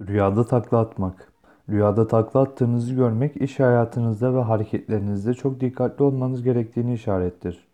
Rüyada takla atmak. Rüyada takla attığınızı görmek iş hayatınızda ve hareketlerinizde çok dikkatli olmanız gerektiğini işarettir.